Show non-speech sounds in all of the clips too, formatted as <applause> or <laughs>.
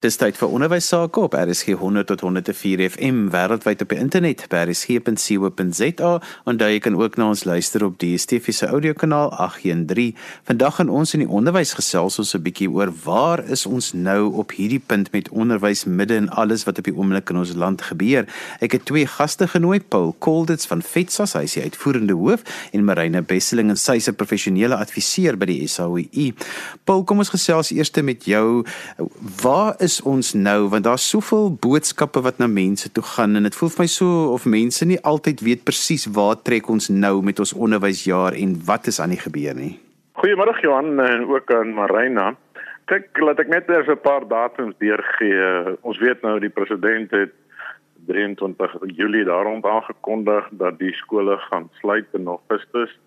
Dis tyd vir onderwys sake op RSG 100 tot 104 FM wêreldwyd op die internet by rsg.co.za en daar jy kan ook na ons luister op die DSTV se audiokanaal 813. Vandag gaan ons in die onderwys gesels ons 'n bietjie oor waar is ons nou op hierdie punt met onderwys midde in alles wat op die oomblik in ons land gebeur. Ek het twee gaste genooi, Paul Colditz van FETSAS, hy is die uitvoerende hoof en Marina Besseling en sy is 'n professionele adviseur by die SAOI. Paul, kom ons gesels eers met jou. Waar is is ons nou want daar's soveel boodskappe wat na mense toe gaan en dit voel vir my so of mense nie altyd weet presies waar trek ons nou met ons onderwysjaar en wat is aan die gebeur nie. Goeiemôre Johan en ook aan Marina. Kyk, laat ek net eers 'n paar datums deurgee. Ons weet nou die president het 23 Julie daarom aangekondig dat die skole gaan sluit in Augustus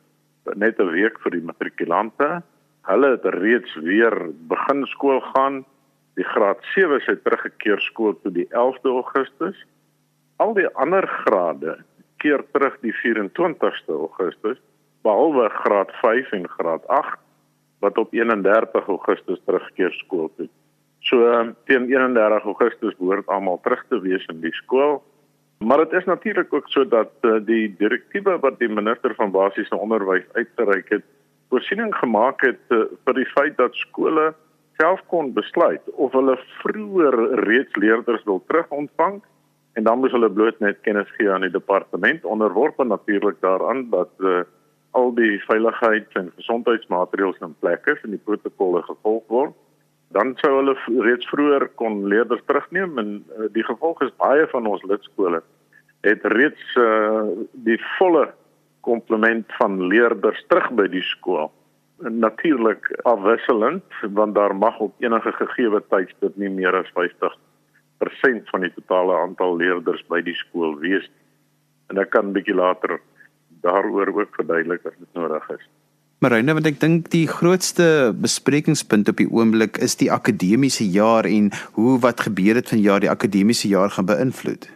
net 'n week vir die matrikulante. Hulle het reeds weer begin skool gaan Die graad 7 het teruggekeer skool toe die 11de Augustus. Al die ander grade keer terug die 24ste Augustus behalwe graad 5 en graad 8 wat op 31 Augustus terugkeer skool toe. So teen 31 Augustus behoort almal terug te wees in die skool. Maar dit is natuurlik ook so dat uh, die direktiewe wat die minister van basiese onderwys uitgereik het, voorsiening gemaak het uh, vir die feit dat skole self kon besluit of hulle vroeër reeds leerders wil terugontvang en dan moes hulle bloot net kennis gee aan die departement onderworpe natuurlik daaraan dat uh, al die veiligheids- en gesondheidsmaatreëls in plek is en die protokolle gevolg word dan sou hulle reeds vroeër kon leerders terugneem en uh, die gevolg is baie van ons lidskole het reeds uh, die volle komplement van leerders terug by die skool natuurlik afwisselend want daar mag op enige gegee tydstip nie meer as 50% van die totale aantal leerders by die skool wees nie. En ek kan 'n bietjie later daaroor ook verduidelik as dit nodig is. Marina, want ek dink die grootste besprekingspunt op die oomblik is die akademiese jaar en hoe wat gebeur het vanjaar die akademiese jaar gaan beïnvloed.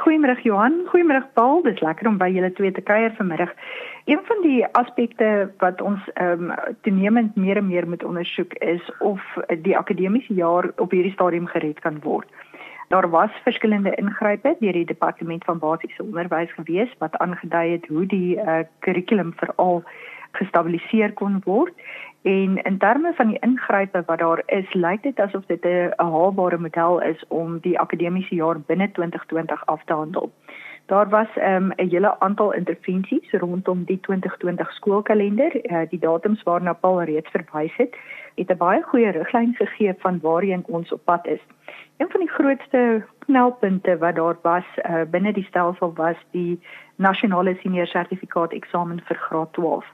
Goeiemôre Johan, goeiemôre Paul, dis lekker om by julle twee te kuier vanmiddag. Een van die aspekte wat ons ehm um, toenemend meer en meer moet ondersoek is of die akademiese jaar op hierdie stadium gered kan word. Daar was verskillende ingrype deur die departement van basiese onderwys gewees wat aangedui het hoe die uh, kurrikulum veral gestabiliseer kon word en in terme van die ingrype wat daar is lyk dit asof dit 'n haalbare model is om die akademiese jaar binne 2020 af te handel. Daar was ehm, 'n um, hele aantal intervensies rondom die 2020 skoolkalender. Uh, die datums waarna Paul reeds verwys het, het 'n baie goeie riglyn gegee van waarheen ons op pad is. Een van die grootste knelpunte wat daar was uh, binne die stelsel was die nasionale senior sertifikaat eksamen vir graad 12.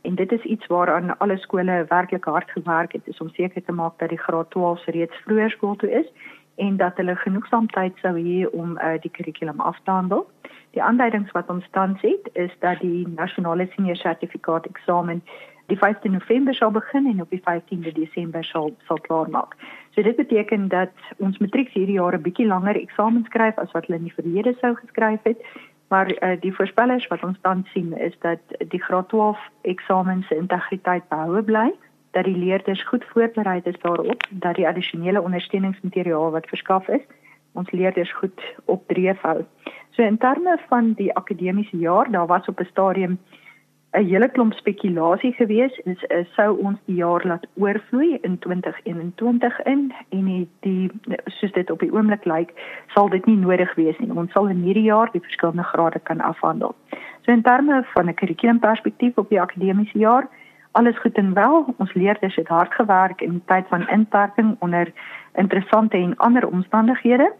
En dit is iets waaraan alle skole werklik hard gewerk het om seker te maak dat die graad 12 reeds vroeër skool toe is en dat hulle genoegsaam tyd sou hê om uh, die kurrikulum af te handel. Die aanduidings wat ons tans het is dat die nasionale senior sertifikaat eksamen die 5de November sal begin en op die 15de Desember sal sal klaar maak. So dit beteken dat ons matriek hierdie jaar 'n bietjie langer eksamen skryf as wat hulle in die verlede sou geskryf het. Maar uh, die voorspellers wat ons tans sien is dat die graad 12 eksamen se integriteit behoue bly dat die leerders goed voorberei is daarop dat die addisionele ondersteuningsmateriaal wat verskaf is ons leerders goed op dreef hou. So in terme van die akademiese jaar, daar was op 'n stadium 'n hele klomp spekulasie gewees is is sou ons die jaar laat oorvloei in 2021 in en die, die soos dit op die oomblik lyk, sal dit nie nodig wees nie. Ons sal in hierdie jaar die verskillende grade kan afhandel. So in terme van 'n kurrikulumperspektief op die akademiese jaar, alles goed en wel. Ons leerders het hard gewerk in tyd van inperking onder interessante en ander omstandighede.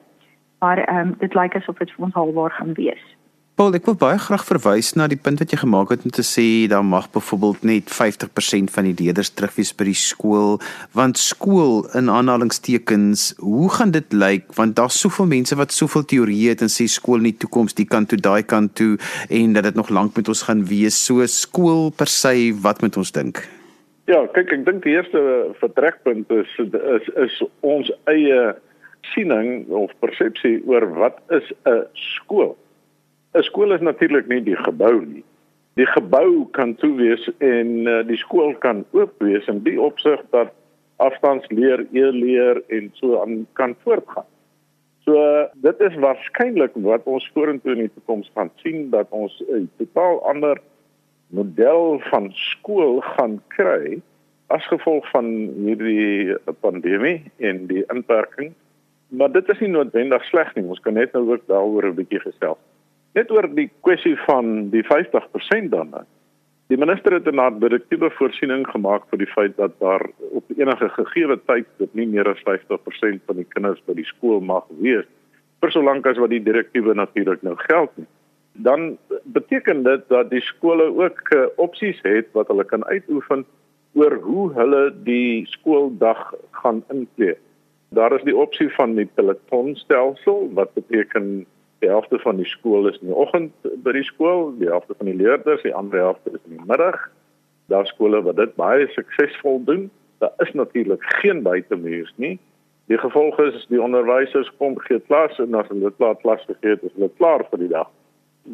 Maar ehm um, dit lyk asof dit vir ons alwaar gaan wees. Paul, ek wil baie graag verwys na die punt wat jy gemaak het om te sê daar mag byvoorbeeld net 50% van die leerders terugwees by die skool, want skool in aanhalingstekens, hoe gaan dit lyk want daar's soveel mense wat soveel teorieë het en sê skool in die toekoms die kant toe, daai kant toe en dat dit nog lank met ons gaan wees. So skool per se, wat moet ons dink? Ja, kyk, ek dink die eerste vertrekpunt is is is ons eie siening of persepsie oor wat is 'n skool? 'n skool is natuurlik nie die gebou nie. Die gebou kan toe wees en uh, die skool kan oop wees in die opsig dat afstandsleer, e-leer en so aan kan voortgaan. So dit is waarskynlik wat ons vorentoe in die toekoms gaan sien dat ons 'n totaal ander model van skool gaan kry as gevolg van hierdie pandemie en die inperking. Maar dit is nie noodwendig sleg nie. Ons kan net nou ook daaroor 'n bietjie gesels. Net oor die kwessie van die 50% dan. Die minister het 'n nadrektiewe voorsiening gemaak vir die feit dat daar op enige gegee tyd dit nie meer as 50% van die kinders by die skool mag wees vir solank as wat die direktiewe natuurlik nou geld nie. Dan beteken dit dat die skole ook uh, opsies het wat hulle kan uitoefen oor hoe hulle die skooldag gaan inkleed. Daar is die opsie van die pelotonstelsel wat beteken die helfte van die skool is in die oggend by die skool, die helfte van die leerders, die ander helfte is in die middag. Daar skole wat dit baie suksesvol doen. Daar is natuurlik geen buitemuurs nie. Die gevolg is die onderwysers kom gee klas en as hulle klaar klas gegee het, is hulle klaar vir die dag.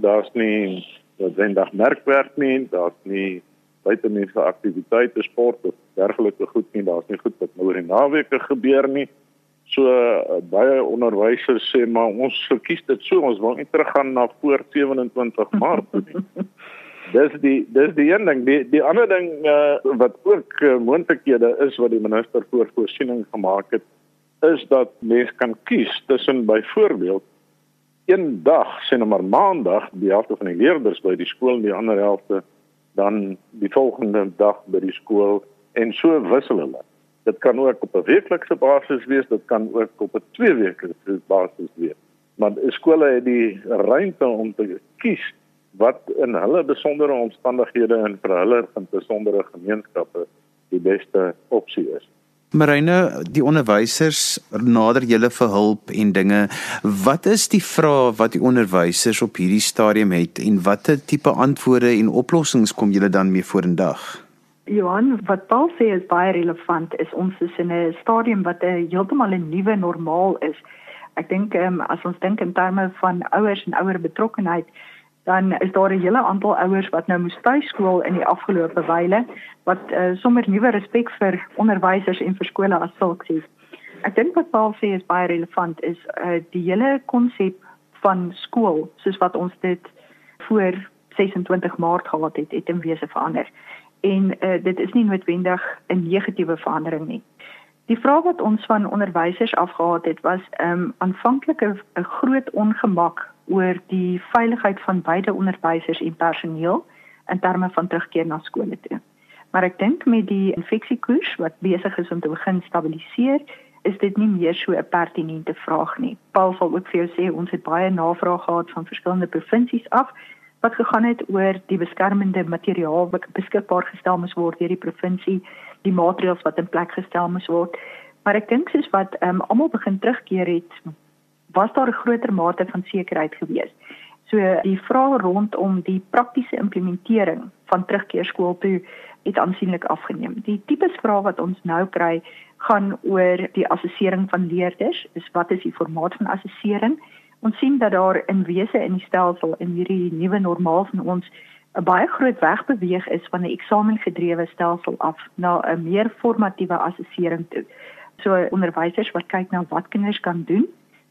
Daar's nie noodwendig merkwerk nie, daar's nie buitemuurse aktiwiteite, sport of dergelike goed nie. Daar's nie goed wat nou oor die naweke gebeur nie. So uh, baie onderwysers sê maar ons verkies dit so ons wil nie teruggaan na voor 27 Maart nie. <laughs> dis die dis die een ding die die ander ding uh, wat ook uh, moontlikhede is wat die minister voor voorsiening gemaak het is dat mens kan kies tussen byvoorbeeld een dag sê nou maar maandag die helfte van die leerders by die skool en die ander helfte dan die volgende dag by die skool en so wissel hulle Dit kan ook op 'n weeklikse basis wees, dit kan ook op 'n tweeweeklikse basis wees. Maar skole het die ruimte om te kies wat in hulle besondere omstandighede en vir hulle besondere gemeenskappe die beste opsie is. Marine, die onderwysers nader julle vir hulp en dinge. Wat is die vrae wat die onderwysers op hierdie stadium het en watter tipe antwoorde en oplossings kom julle dan mee vorendag? Johan, wat Paul sê is baie relevant is ons is in 'n stadium wat 'n heeltemal 'n nuwe normaal is. Ek dink um, as ons dink in terme van ouers en ouer betrokkenheid, dan is daar 'n hele aantal ouers wat nou moes tuiskool in die afgelope wyle wat uh, sommer nuwe respek vir onderwysers en vir skole as sulks het. Ek dink wat Paul sê is baie relevant is uh, die hele konsep van skool soos wat ons dit voor 26 Maart gehad het, het in wese verander en uh, dit is nie noodwendig 'n negatiewe verandering nie. Die vraag wat ons van onderwysers afgehaal het was 'n um, ehm, aanvanklike 'n groot ongemak oor die veiligheid van beide onderwysers en personeel in terme van terugkeer na skole toe. Maar ek dink met die infeksiekoers wat besig is om te begin stabiliseer, is dit nie meer so 'n pertinente vraag nie. Paul sal ook vir jou sê ons het baie navrae gehad van verskillende provinsies af wat gegaan het oor die beskermende materiaal wat beskikbaar gestel moes word deur die provinsie, die maatreëls wat in plek gestel moes word. Maar ek dink soos wat um, almal begin terugkeer het, was daar 'n groter mate van sekerheid gewees. So die vraag rondom die praktiese implementering van terugkeer skool toe het aansienlik afgeneem. Die tipe vrae wat ons nou kry gaan oor die assessering van leerders. Is wat is die formaat van assessering? Ons sien dat daar in wese in die stelsel in hierdie nuwe normaal van ons 'n baie groot weg beweeg is van 'n eksamengedrewe stelsel af na 'n meer formatiewe assessering toe. So onderwysers wat kyk na wat kinders kan doen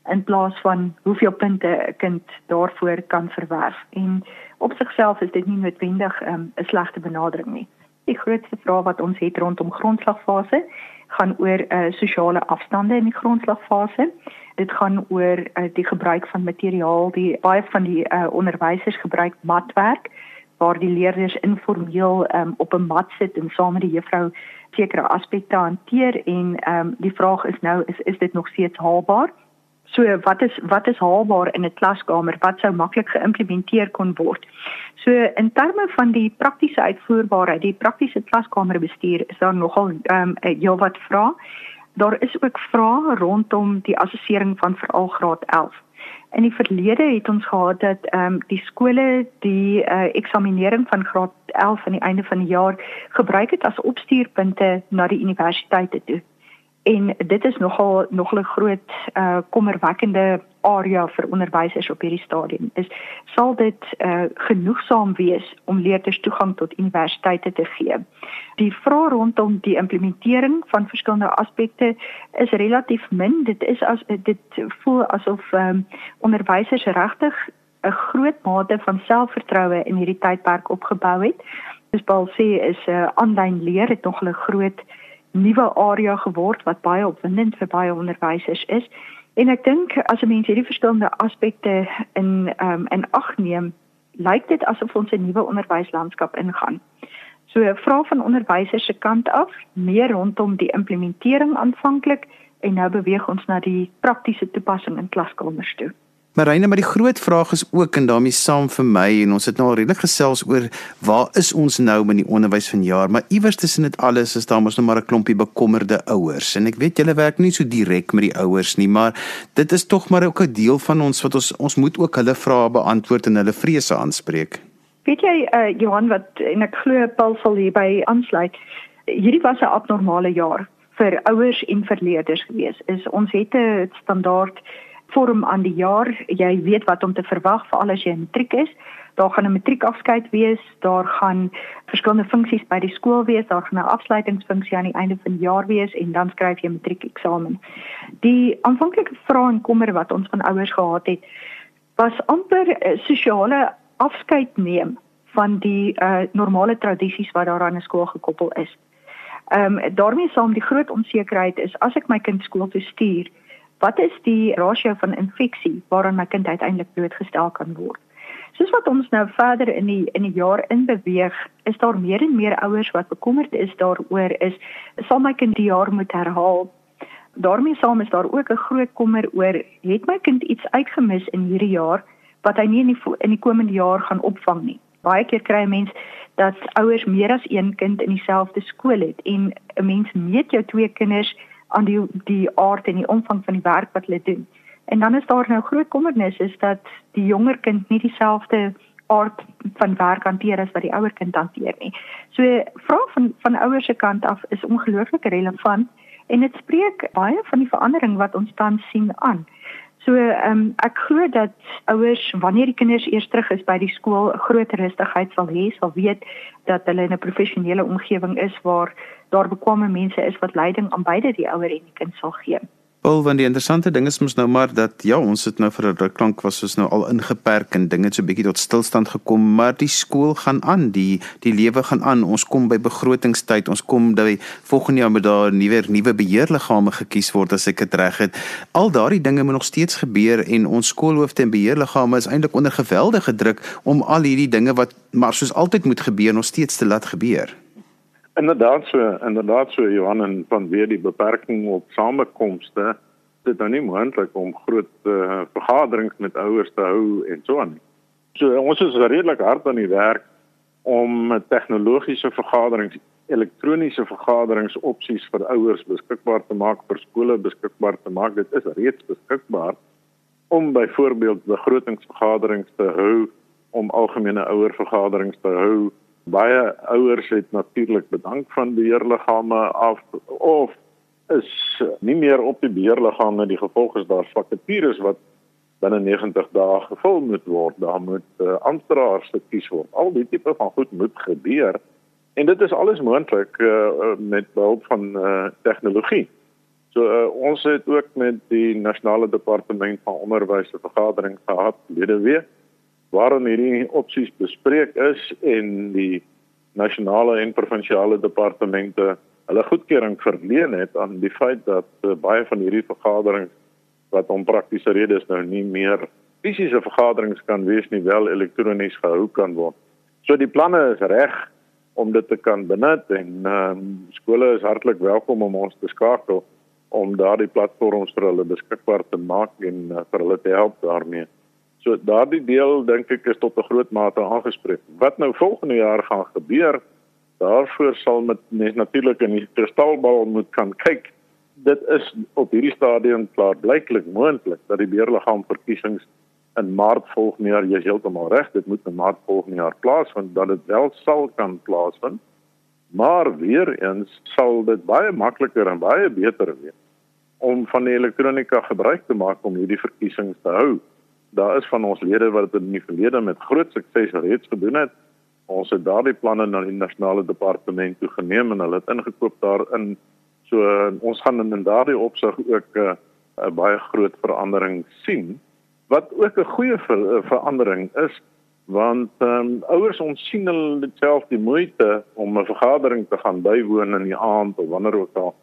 in plaas van hoeveel punte 'n kind daarvoor kan verwerf. En op sigself is dit nie noodwendig 'n um, slegte benadering nie. Die grootste vraag wat ons het rondom grondslagfase gaan oor uh, sosiale afstande in die grondslagfase dit gaan oor uh, die gebruik van materiaal die baie van die uh, onderwysers gebruik matwerk waar die leerders informeel um, op 'n mat sit en saam met die juffrou sekere aspekte hanteer en um, die vraag is nou is is dit nog steeds haalbaar? So wat is wat is haalbaar in 'n klaskamer? Wat sou maklik geïmplementeer kon word? So in terme van die praktiese uitvoerbaarheid die praktiese klaskamerbestuur is daar nogal um, heelwat vrae daar is ook vrae rondom die assessering van veral graad 11. In die verlede het ons gehad dat ehm um, die skole die uh, eksaminering van graad 11 aan die einde van die jaar gebruik het as opstuurpunte na die universiteite toe. En dit is nogal nogal 'n groot uh kommerwekkende area vir onderwysers op hierdie stadium. Is sal dit uh genoegsaam wees om leerders toegang tot universiteite te gee? Die vraag rondom die implementering van verskillende aspekte is relatief min. Dit is as dit voel asof um onderwysers regtig 'n groot mate van selfvertroue in hierdie tydperk opgebou het. Soos Paul sê, is 'n uh, aanlyn leer het nog 'n groot nuwe area geword wat baie opwindend vir baie onderwysers is. En ek dink as 'n mens hierdie verskillende aspekte in ehm um, in ag neem, lyk dit asof ons 'n nuwe onderwyslandskap ingaan. So 'n vraag van onderwysers se kant af, meer rondom die implementering aanvanklik en nou beweeg ons na die praktiese toepassing in klaskamers toe. Marine, maar die groot vraag is ook en daarmee saam vir my en ons het nou al redelik gesels oor waar is ons nou met die onderwys van jaar, maar iewers tussen dit alles is daar mos nou maar 'n klompie bekommerde ouers. En ek weet julle werk nie so direk met die ouers nie, maar dit is tog maar ook 'n deel van ons wat ons ons moet ook hulle vrae beantwoord en hulle vrese aanspreek. Weet jy uh, Johan wat en ek glo Paul sal hierby aansluit. Hierdie was 'n abnormale jaar vir ouers en vir leerders gewees. Is ons het 'n standaard vorm aan die jaar. Jy weet wat om te verwag veral as jy matriek is. Daar gaan 'n matriekafskeid wees, daar gaan verskillende funksies by die skool wees, daar gaan 'n afsluitingsfunksie aan die einde van die jaar wees en dan skryf jy matriekeksamen. Die aanvanklike vrae en kommer wat ons van ouers gehad het, was amper sosiale afskeid neem van die uh, normale tradisies wat daar aan 'n skool gekoppel is. Ehm um, daarmee saam die groot onsekerheid is as ek my kind skool toe stuur, wat is die rasio van infeksie waaraan my kind uiteindelik blootgestel kan word. Soos wat ons nou verder in die in die jaar in beweeg, is daar meer en meer ouers wat bekommerd is daaroor is sal my kind die jaar moet herhaal. daarmee saam is daar ook 'n groot kommer oor het my kind iets uitgemis in hierdie jaar wat hy nie in die in die komende jaar gaan opvang nie. Baie keer kry 'n mens dat ouers meer as een kind in dieselfde skool het en 'n mens meet jou twee kinders aan die die aard en die omvang van die werk wat hulle doen. En dan is daar nou groot kommernis is dat die jonger kind nie dieselfde aard van werk hanteer as wat die ouer kind hanteer nie. So vra van van ouers se kant af is ongelooflik relevant en dit spreek baie van die verandering wat ons tans sien aan. So ehm um, ek glo dat ouers wanneer die kinders eers terug is by die skool, groot rustigheid sal hê, sal weet dat hulle in 'n professionele omgewing is waar daar bekwame mense is wat leiding aan beide die ouer en die kind sal gee. Wel, want die interessante ding is mos nou maar dat ja, ons het nou vir 'n ruk lank was ons nou al ingeperk en dinge het so bietjie tot stilstand gekom, maar die skool gaan aan, die die lewe gaan aan. Ons kom by begrotingstyd, ons kom by volgende jaar moet daar nuwe nuwe beheerliggame gekies word as ek dit reg het. Al daardie dinge moet nog steeds gebeur en ons skoolhoofde en beheerliggame is eintlik onder geweldige druk om al hierdie dinge wat maar soos altyd moet gebeur nog steeds te laat gebeur. Inderdaad so, inderdaad so Johan en van weer die beperking op samekomste dit nou nie moontlik om groot uh, vergaderings met ouers te hou en so aan. So ons is redelik hard aan die werk om tegnologiese vergaderings, elektroniese vergaderings opsies vir ouers beskikbaar te maak vir skole beskikbaar te maak. Dit is reeds beskikbaar om byvoorbeeld begrotingsvergaderings te hou, om algemene ouervergaderings te hou baie ouers het natuurlik bedank van beheerliggame af of is nie meer op die beheerliggame die gevolg is daar vakatures wat binne 90 dae gevul moet word. Daar moet uh, amptenare gekies word. Al die tipe van goed moet gebeur en dit is alles moontlik uh, met behulp van uh, tegnologie. So uh, ons het ook met die nasionale departement van onderwys 'n vergadering gehad lede week waarin hierdie opsies bespreek is en die nasionale en provinsiale departemente hulle goedkeuring verleen het aan die feit dat uh, baie van hierdie vergaderings wat om praktiese redes nou nie meer fisiese vergaderings kan wees nie wel elektronies gehou kan word. So die planne is reg om dit te kan benut en um, skole is hartlik welkom om ons te skakel om daardie platforms vir hulle beskikbaar te maak en uh, vir hulle te help daarmee. So daardie deel dink ek is tot 'n groot mate aangespreek. Wat nou volgende jaar gaan gebeur, daarvoor sal met mens natuurlik in die kristalbal moet kan kyk. Dit is op hierdie stadium klaar blyklik moontlik dat die beheerliggaam verkiesings in Maart volgende jaar, jy heeltemal reg, dit moet in Maart volgende jaar plaasvind dat dit wel sal kan plaasvind. Maar weer eens sal dit baie makliker en baie beter wees om van die elektronika gebruik te maak om hierdie verkiesings te hou. Daar is van ons lede wat dit in die verlede met groot sukses reeds gedoen het. Ons het daardie planne na die nasionale departement toe geneem en hulle het ingekoop daarin. So ons gaan in daardie opsig ook 'n uh, 'n baie groot verandering sien. Wat ook 'n goeie ver, verandering is want ehm um, ouers ons sien hulle self die moeite om 'n vergadering te gaan bywoon in die aand of wanneer ook al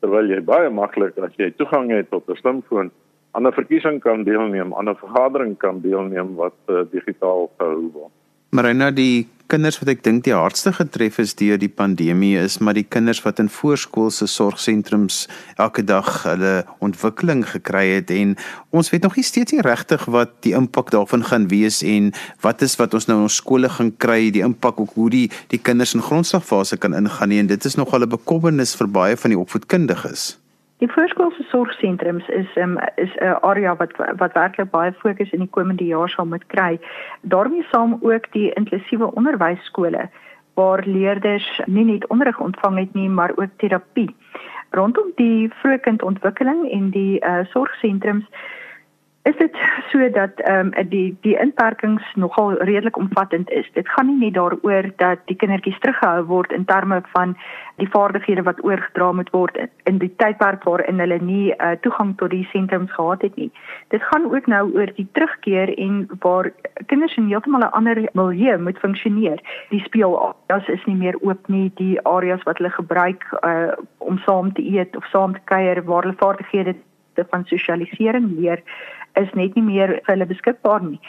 terwyl jy baie maklik as jy toegang het tot 'n slimfoon aan 'n verkiesing kan deelneem, aan 'n vergadering kan deelneem wat uh, digitaal gehou word. Maar nou die kinders wat ek dink die hardste getref is deur die pandemie is maar die kinders wat in voorskoolse sorgsentrums elke dag hulle ontwikkeling gekry het en ons weet nog nie steeds nie regtig wat die impak daarvan gaan wees en wat is wat ons nou in ons skole gaan kry die impak ook hoe die die kinders in grondslagfase kan ingaan nie en dit is nog al 'n bekommernis vir baie van die opvoedkundiges. Die voorskoolse sorgsentrums is um, is 'n area wat wat werklik baie fokus in die komende jaar sal moet kry. daarmee saam ook die inklusiewe onderwysskole waar leerders nie net onderrig ontvang het nie, maar ook terapie. Rondom die vroegkindontwikkeling en die uh, sorgsentrums is dit sodat ehm um, die die inperkings nogal redelik omvattend is. Dit gaan nie net daaroor dat die kindertjies teruggehou word in terme van die vaardighede wat oorgedra moet word in die tydperk waarin hulle nie uh, toegang tot die sentrums gehad het nie. Dit gaan ook nou oor die terugkeer en waar kinders in heeltemal 'n ander milieu moet funksioneer. Die speelareas is nie meer oop nie, die areas wat hulle gebruik uh, om saam te eet of saam te kuier waar hulle vaardighede van sosialisering leer is net nie meer vir hulle beskikbaar nie.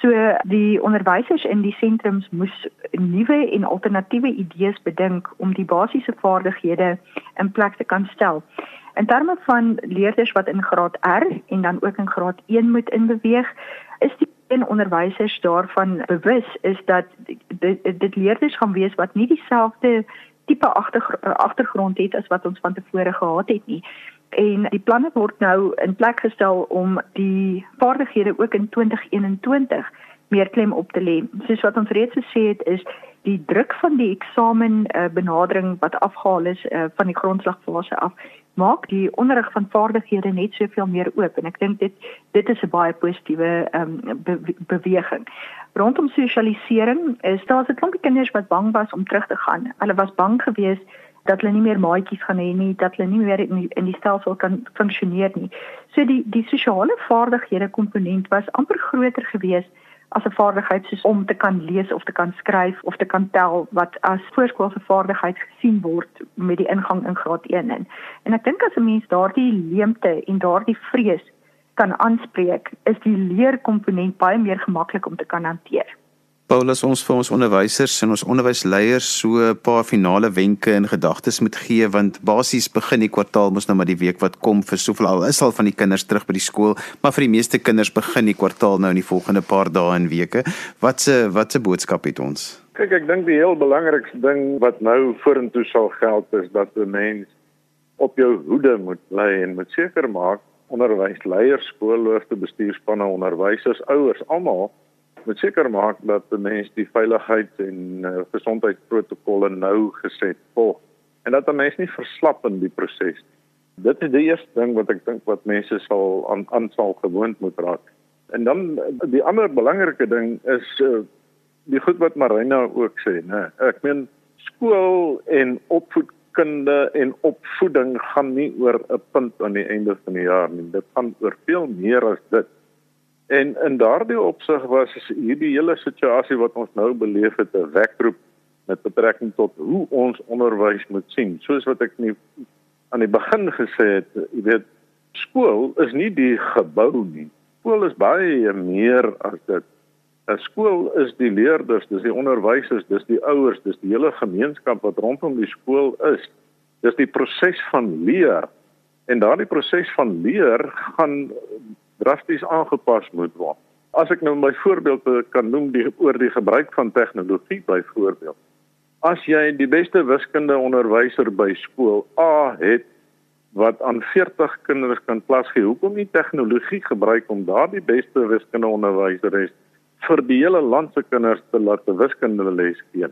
So die onderwysers in die sentrums moes nuwe en alternatiewe idees bedink om die basiese vaardighede in plek te kan stel. In terme van leerders wat in graad R en dan ook in graad 1 moet inbeweeg, is die en onderwysers daarvan bewus is dat dit, dit leerders gaan wees wat nie dieselfde tipe agtergrond het as wat ons van tevore gehad het nie en die planne word nou in plek gestel om die vaardighede ook in 2021 meer klem op te lê. Soos wat ons reeds gesê het is die druk van die eksamen uh, benadering wat afgehaal is uh, van die grondslagfase af maak die onderrig van vaardighede net soveel meer oop en ek dink dit dit is 'n baie positiewe um, be beweging. Rondom sosialisering is daar 'n klompie kinders wat bang was om terug te gaan. Hulle was bang geweest dat hulle nie meer maatjies gaan hê nie, dat hulle nie meer in die, in die stelsel kan funksioneer nie. So die die sosiale vaardighede komponent was amper groter geweest as 'n vaardigheid soos om te kan lees of te kan skryf of te kan tel wat as voorskoolse vaardigheid gesien word met die ingang in graad 1 in. En ek dink as 'n mens daardie leemte en daardie vrees kan aanspreek, is die leerkomponent baie meer gemaklik om te kan hanteer. Paulus ons vir ons onderwysers en ons onderwysleiers so 'n paar finale wenke en gedagtes moet gee want basies begin die kwartaal mos nou maar die week wat kom vir soveel al is al van die kinders terug by die skool maar vir die meeste kinders begin die kwartaal nou in die volgende paar dae en weke. Wat se wat se boodskap het ons? Kyk ek dink die heel belangrikste ding wat nou vorentoe sal geld is dat 'n mens op jou hoede moet bly en moet seker maak onderwysleiers skoolhoofde bestuurspanne onderwysers ouers almal moet seker maak dat die mens die veiligheid en uh, gesondheidsprotokolle nou geset volg en dat 'n mens nie verslap in die proses nie. Dit is die eerste ding wat ek dink wat mense sal aan aan sal gewoond moet raak. En dan die ander belangrike ding is uh, die goed wat Marina ook sê, né? Ek meen skool en opvoedkunde en opvoeding gaan nie oor 'n punt aan die einde van die jaar nie. Dit gaan oor veel meer as dit. En in daardie opsig was hierdie hele situasie wat ons nou beleef het 'n wekroep met betrekking tot hoe ons onderwys moet sien. Soos wat ek nie aan die begin gesê het, jy weet, skool is nie die gebou nie. Skool is baie meer as dit. 'n Skool is die leerders, dis die onderwysers, dis die ouers, dis die hele gemeenskap wat rondom die skool is. Dis die proses van leer. En daardie proses van leer gaan drasties aangepas moet word. As ek nou my voorbeelde kan noem die oor die gebruik van tegnologie byvoorbeeld. As jy die beste wiskunde onderwyser by skool A het wat aan 40 kinders kan klas gee, hoekom nie tegnologie gebruik om daardie beste wiskunde onderwyser is vir die hele land se kinders te laat 'n wiskunde les gee?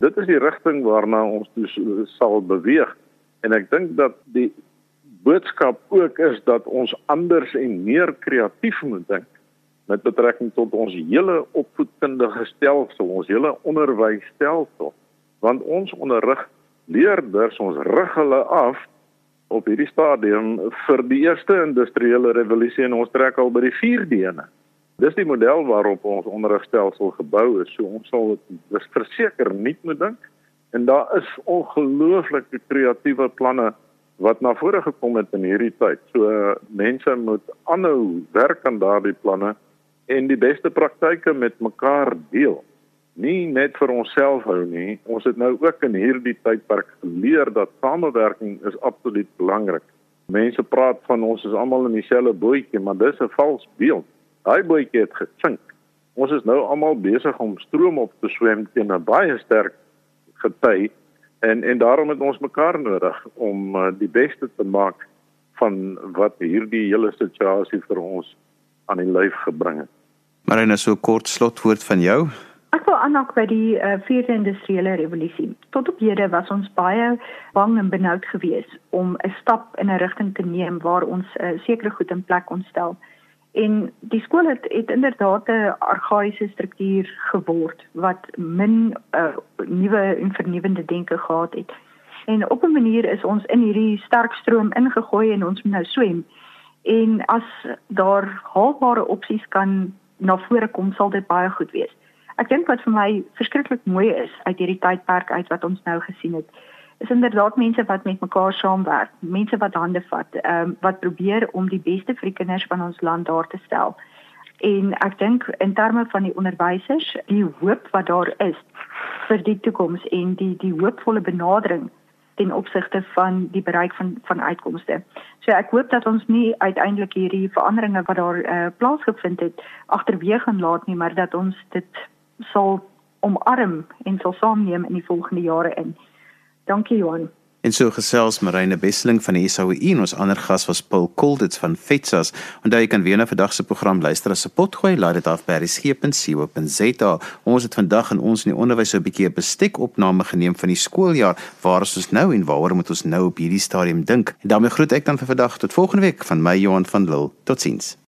Dit is die rigting waarna ons dus sal beweeg en ek dink dat die boodskap ook is dat ons anders en meer kreatief moet dink met betrekking tot ons hele opvoedkundige stelsel, ons hele onderwysstelsel, want ons onderrig leerders, ons rig hulle af op hierdie stadium vir die eerste industriële revolusie en ons trek al by die 4de ene. Dis die model waarop ons onderrigstelsel gebou is. So ons sal dit verseker nie moet dink en daar is ongelooflike kreatiewe planne wat na vore gekom het in hierdie tyd. So mense moet aanhou werk aan daardie planne en die beste praktyke met mekaar deel. Nie net vir onsself hou nie. Ons het nou ook in hierdie tydperk geleer dat samewerking is absoluut belangrik. Mense praat van ons is almal in dieselfde bootjie, maar dis 'n vals beeld. Daai bootjie het gesink. Ons is nou almal besig om stroom op te swem teen 'n baie sterk gety en en daarom het ons mekaar nodig om uh, die beste te maak van wat hierdie hele situasie vir ons aan die lyf gebring het. Marina, so kort slotwoord van jou. Ek wil aanhaak by die uh, vierde industriële revolusie. Tot op hede was ons baie bang en benoud geweest om 'n stap in 'n rigting te neem waar ons uh, sekere goed in plek kon stel. En die skool het, het inderdaad 'n argaïese struktuur geword wat min uh, nuwe en vernuwendende denke gehad het. En op 'n manier is ons in hierdie sterk stroom ingegooi en ons moet nou swem. En as daar haalbare opsies kan na vore kom, sal dit baie goed wees. Ek dink wat vir my verskriklik mooi is uit hierdie tydperk uit wat ons nou gesien het, is inderdaad mense wat met mekaar saamwerk, mense wat hande vat, ehm um, wat probeer om die beste vir die kinders van ons land daar te stel. En ek dink in terme van die onderwysers, die hoop wat daar is vir die toekoms en die die hoopvolle benadering ten opsigte van die bereik van van uitkomste. So ek hoop dat ons nie uiteindelik hierdie veranderinge wat daar uh, plaasgevind het agterweeg gaan laat nie, maar dat ons dit sal omarm en sal saamneem in die volgende jare in. Dankie Johan. En so gesels Marine Besseling van die SAU en ons ander gas was Paul Kolditz van Fetsas. Onthou jy kan weer na vandag se program luister as 'n potgooi, laai dit af by resgep.co.za. Ons het vandag in ons in die onderwys so 'n bietjie 'n bestekopname geneem van die skooljaar. Waar is ons nou en waaroor moet ons nou op hierdie stadium dink? En daarmee groet ek dan vir vandag tot volgende week van my Johan van Lille. Totsiens.